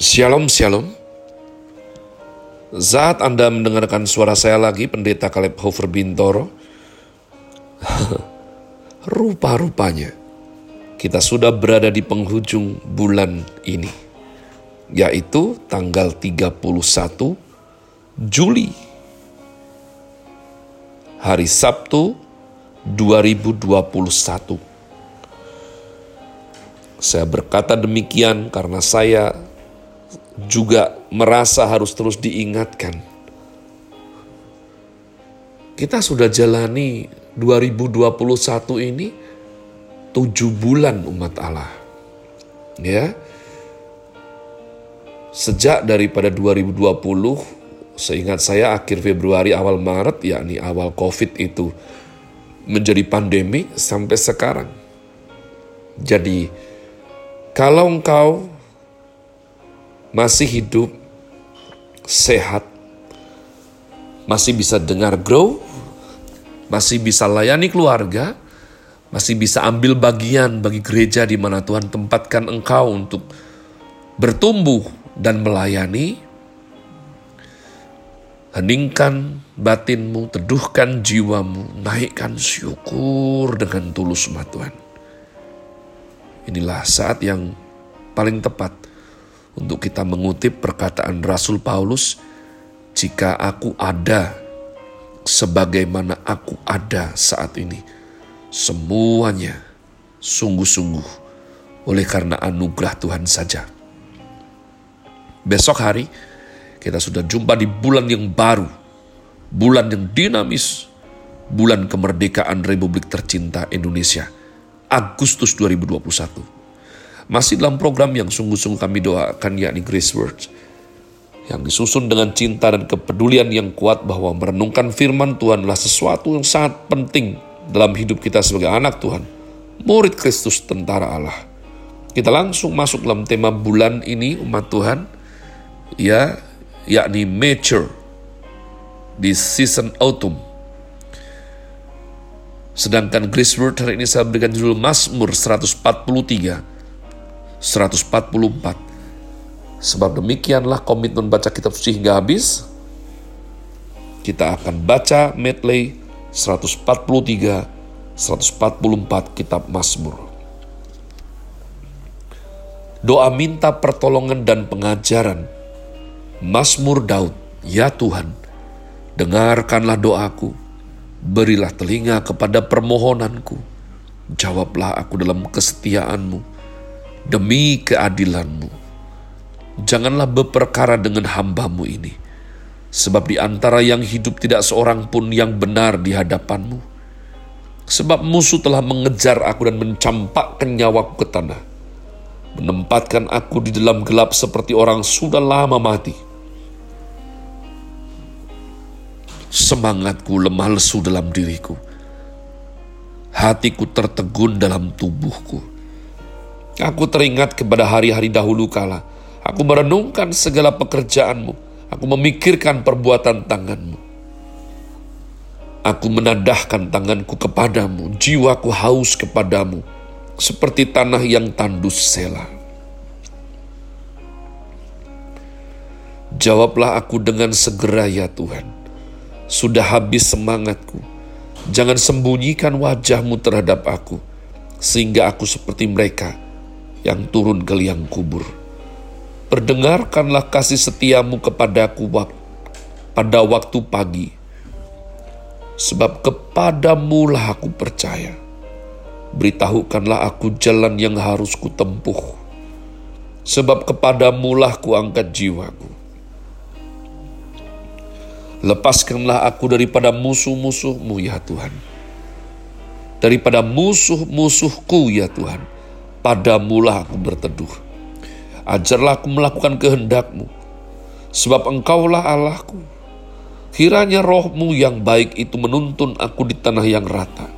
Shalom, shalom. Saat Anda mendengarkan suara saya lagi, Pendeta Kaleb Hofer Bintoro, rupa-rupanya kita sudah berada di penghujung bulan ini, yaitu tanggal 31 Juli, hari Sabtu 2021. Saya berkata demikian karena saya juga merasa harus terus diingatkan. Kita sudah jalani 2021 ini tujuh bulan umat Allah. Ya. Sejak daripada 2020, seingat saya akhir Februari awal Maret, yakni awal COVID itu menjadi pandemi sampai sekarang. Jadi, kalau engkau masih hidup, sehat, masih bisa dengar grow, masih bisa layani keluarga, masih bisa ambil bagian bagi gereja di mana Tuhan tempatkan engkau untuk bertumbuh dan melayani, heningkan batinmu, teduhkan jiwamu, naikkan syukur dengan tulus sama Tuhan. Inilah saat yang paling tepat untuk kita mengutip perkataan Rasul Paulus, "Jika aku ada sebagaimana aku ada saat ini, semuanya sungguh-sungguh oleh karena anugerah Tuhan saja." Besok hari kita sudah jumpa di bulan yang baru, bulan yang dinamis, bulan kemerdekaan Republik tercinta Indonesia, Agustus 2021 masih dalam program yang sungguh-sungguh kami doakan yakni Grace Words. Yang disusun dengan cinta dan kepedulian yang kuat bahwa merenungkan firman Tuhan adalah sesuatu yang sangat penting dalam hidup kita sebagai anak Tuhan. Murid Kristus tentara Allah. Kita langsung masuk dalam tema bulan ini umat Tuhan. Ya, yakni mature di season autumn. Sedangkan Grace Word hari ini saya berikan judul Mazmur 143 144. Sebab demikianlah komitmen baca kitab suci hingga habis. Kita akan baca medley 143, 144 kitab Mazmur. Doa minta pertolongan dan pengajaran. Mazmur Daud, ya Tuhan, dengarkanlah doaku, berilah telinga kepada permohonanku, jawablah aku dalam kesetiaanmu demi keadilanmu. Janganlah berperkara dengan hambamu ini, sebab di antara yang hidup tidak seorang pun yang benar di hadapanmu. Sebab musuh telah mengejar aku dan mencampakkan nyawaku ke tanah, menempatkan aku di dalam gelap seperti orang sudah lama mati. Semangatku lemah lesu dalam diriku, hatiku tertegun dalam tubuhku Aku teringat kepada hari-hari dahulu kala. Aku merenungkan segala pekerjaanmu. Aku memikirkan perbuatan tanganmu. Aku menadahkan tanganku kepadamu, jiwaku haus kepadamu, seperti tanah yang tandus sela. Jawablah aku dengan segera ya Tuhan. Sudah habis semangatku. Jangan sembunyikan wajahmu terhadap aku, sehingga aku seperti mereka yang turun ke liang kubur. Perdengarkanlah kasih setiamu kepadaku pada waktu pagi, sebab kepadamu lah aku percaya. Beritahukanlah aku jalan yang harus kutempuh, sebab kepadamu lah ku angkat jiwaku. Lepaskanlah aku daripada musuh-musuhmu ya Tuhan. Daripada musuh-musuhku ya Tuhan padamulah aku berteduh. Ajarlah aku melakukan kehendakmu, sebab engkaulah Allahku. Kiranya rohmu yang baik itu menuntun aku di tanah yang rata.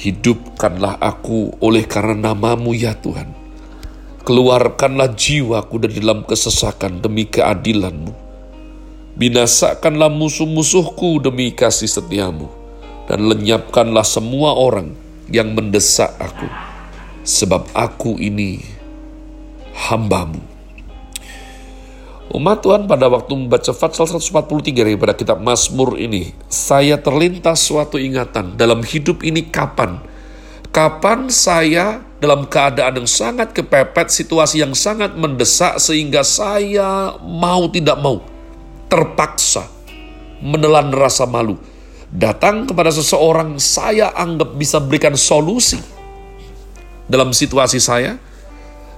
Hidupkanlah aku oleh karena namamu ya Tuhan. Keluarkanlah jiwaku dari dalam kesesakan demi keadilanmu. Binasakanlah musuh-musuhku demi kasih setiamu. Dan lenyapkanlah semua orang yang mendesak aku sebab aku ini hambamu. Umat Tuhan pada waktu membaca Fatsal 143 daripada kitab Mazmur ini, saya terlintas suatu ingatan dalam hidup ini kapan? Kapan saya dalam keadaan yang sangat kepepet, situasi yang sangat mendesak sehingga saya mau tidak mau, terpaksa menelan rasa malu. Datang kepada seseorang saya anggap bisa berikan solusi dalam situasi saya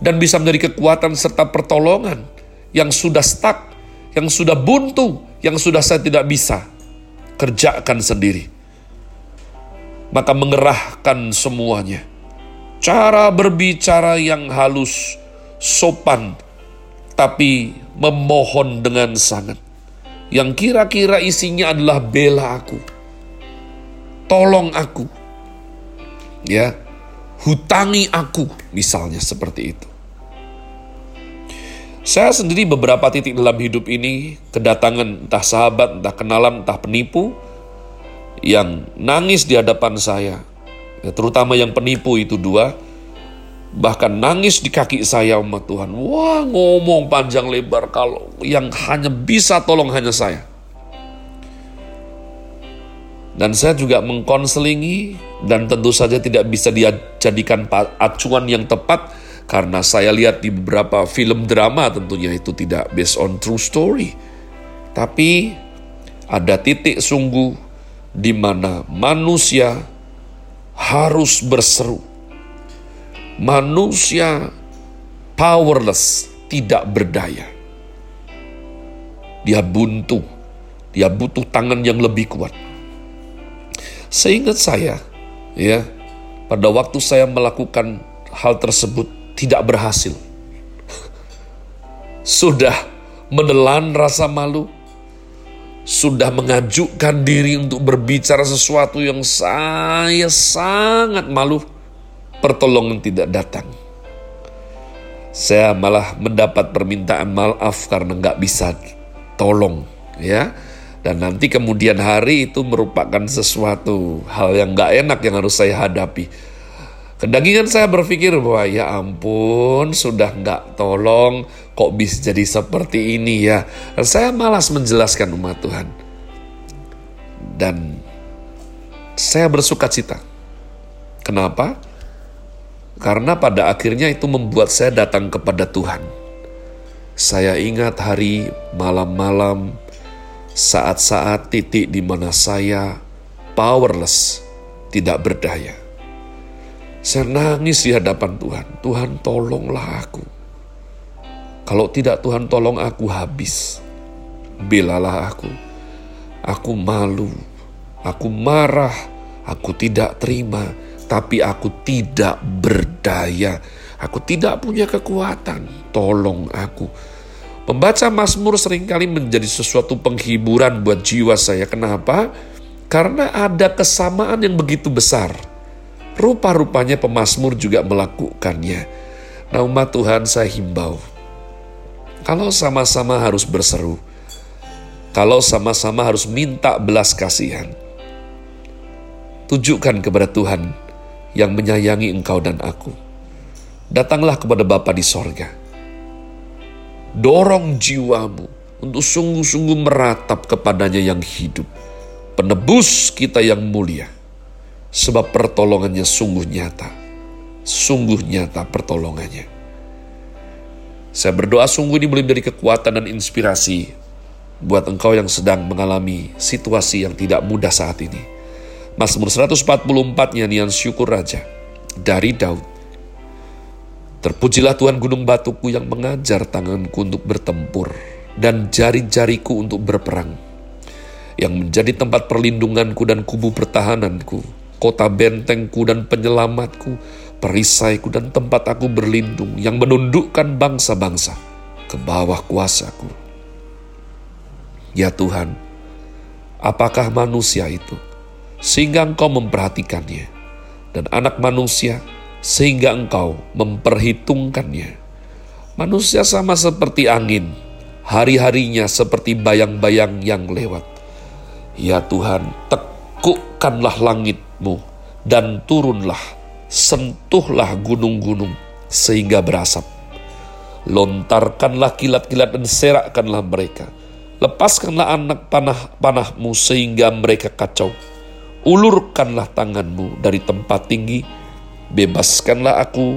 dan bisa menjadi kekuatan serta pertolongan yang sudah stuck, yang sudah buntu, yang sudah saya tidak bisa kerjakan sendiri. Maka mengerahkan semuanya. Cara berbicara yang halus, sopan, tapi memohon dengan sangat. Yang kira-kira isinya adalah bela aku. Tolong aku. Ya, hutangi aku, misalnya seperti itu. Saya sendiri beberapa titik dalam hidup ini, kedatangan entah sahabat, entah kenalan, entah penipu, yang nangis di hadapan saya, ya, terutama yang penipu itu dua, bahkan nangis di kaki saya umat Tuhan. Wah ngomong panjang lebar kalau yang hanya bisa tolong hanya saya. Dan saya juga mengkonselingi dan tentu saja tidak bisa dijadikan acuan yang tepat karena saya lihat di beberapa film drama tentunya itu tidak based on true story. Tapi ada titik sungguh di mana manusia harus berseru. Manusia powerless, tidak berdaya. Dia buntu, dia butuh tangan yang lebih kuat. Seingat saya, ya, pada waktu saya melakukan hal tersebut, tidak berhasil. Sudah menelan rasa malu, sudah mengajukan diri untuk berbicara sesuatu yang saya sangat malu, pertolongan tidak datang. Saya malah mendapat permintaan maaf karena nggak bisa tolong, ya. Dan nanti kemudian hari itu merupakan sesuatu hal yang nggak enak yang harus saya hadapi Kedagingan saya berpikir bahwa ya ampun sudah nggak tolong kok bisa jadi seperti ini ya. Dan saya malas menjelaskan umat Tuhan. Dan saya bersuka cita. Kenapa? Karena pada akhirnya itu membuat saya datang kepada Tuhan. Saya ingat hari malam-malam saat-saat titik di mana saya powerless, tidak berdaya saya nangis di hadapan Tuhan. Tuhan tolonglah aku. Kalau tidak Tuhan tolong aku habis. Belalah aku. Aku malu. Aku marah. Aku tidak terima. Tapi aku tidak berdaya. Aku tidak punya kekuatan. Tolong aku. Membaca Mazmur sering kali menjadi sesuatu penghiburan buat jiwa saya. Kenapa? Karena ada kesamaan yang begitu besar Rupa-rupanya pemazmur juga melakukannya. Nah umat Tuhan saya himbau, kalau sama-sama harus berseru, kalau sama-sama harus minta belas kasihan, tunjukkan kepada Tuhan yang menyayangi engkau dan aku. Datanglah kepada Bapa di sorga. Dorong jiwamu untuk sungguh-sungguh meratap kepadanya yang hidup. Penebus kita yang mulia sebab pertolongannya sungguh nyata. Sungguh nyata pertolongannya. Saya berdoa sungguh ini boleh menjadi kekuatan dan inspirasi buat engkau yang sedang mengalami situasi yang tidak mudah saat ini. Mazmur 144 nyanyian syukur Raja dari Daud. Terpujilah Tuhan gunung batuku yang mengajar tanganku untuk bertempur dan jari-jariku untuk berperang. Yang menjadi tempat perlindunganku dan kubu pertahananku kota bentengku dan penyelamatku, perisaiku dan tempat aku berlindung yang menundukkan bangsa-bangsa ke bawah kuasaku. Ya Tuhan, apakah manusia itu sehingga engkau memperhatikannya dan anak manusia sehingga engkau memperhitungkannya. Manusia sama seperti angin, hari-harinya seperti bayang-bayang yang lewat. Ya Tuhan, tekukkanlah langit dan turunlah, sentuhlah gunung-gunung sehingga berasap. Lontarkanlah kilat-kilat dan serakkanlah mereka. Lepaskanlah anak panah-panahmu sehingga mereka kacau. Ulurkanlah tanganmu dari tempat tinggi. Bebaskanlah aku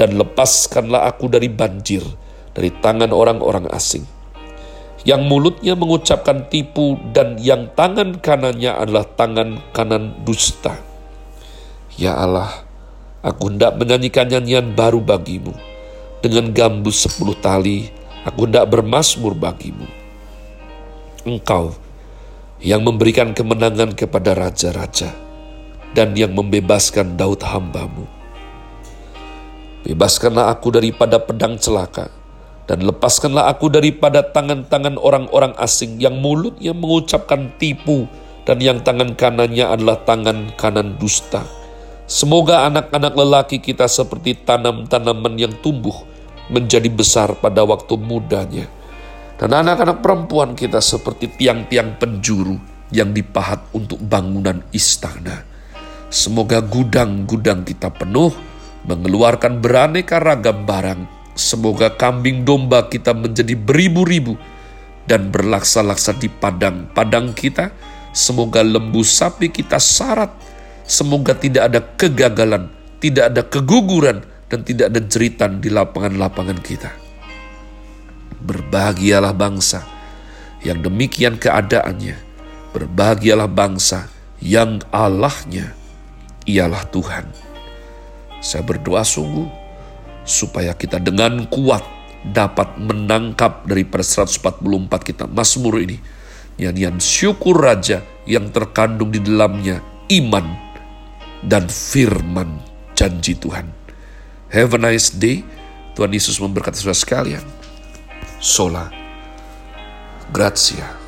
dan lepaskanlah aku dari banjir, dari tangan orang-orang asing. Yang mulutnya mengucapkan tipu dan yang tangan kanannya adalah tangan kanan dusta. Ya Allah, aku hendak menyanyikan nyanyian baru bagimu dengan gambus sepuluh tali, aku tidak bermasmur bagimu. Engkau yang memberikan kemenangan kepada raja-raja dan yang membebaskan Daud hambamu. Bebaskanlah aku daripada pedang celaka, dan lepaskanlah aku daripada tangan-tangan orang-orang asing yang mulutnya mengucapkan tipu, dan yang tangan kanannya adalah tangan kanan dusta. Semoga anak-anak lelaki kita seperti tanam-tanaman yang tumbuh, menjadi besar pada waktu mudanya. Dan anak-anak perempuan kita seperti tiang-tiang penjuru yang dipahat untuk bangunan istana. Semoga gudang-gudang kita penuh, mengeluarkan beraneka ragam barang. Semoga kambing domba kita menjadi beribu-ribu dan berlaksa-laksa di padang-padang kita. Semoga lembu sapi kita syarat. Semoga tidak ada kegagalan, tidak ada keguguran, dan tidak ada jeritan di lapangan-lapangan kita. Berbahagialah bangsa yang demikian keadaannya. Berbahagialah bangsa yang Allahnya ialah Tuhan. Saya berdoa sungguh supaya kita dengan kuat dapat menangkap dari daripada 144 kita Mazmur ini. Nyanyian syukur Raja yang terkandung di dalamnya iman dan firman janji Tuhan. Have a nice day. Tuhan Yesus memberkati saudara sekalian. Sola. Grazie.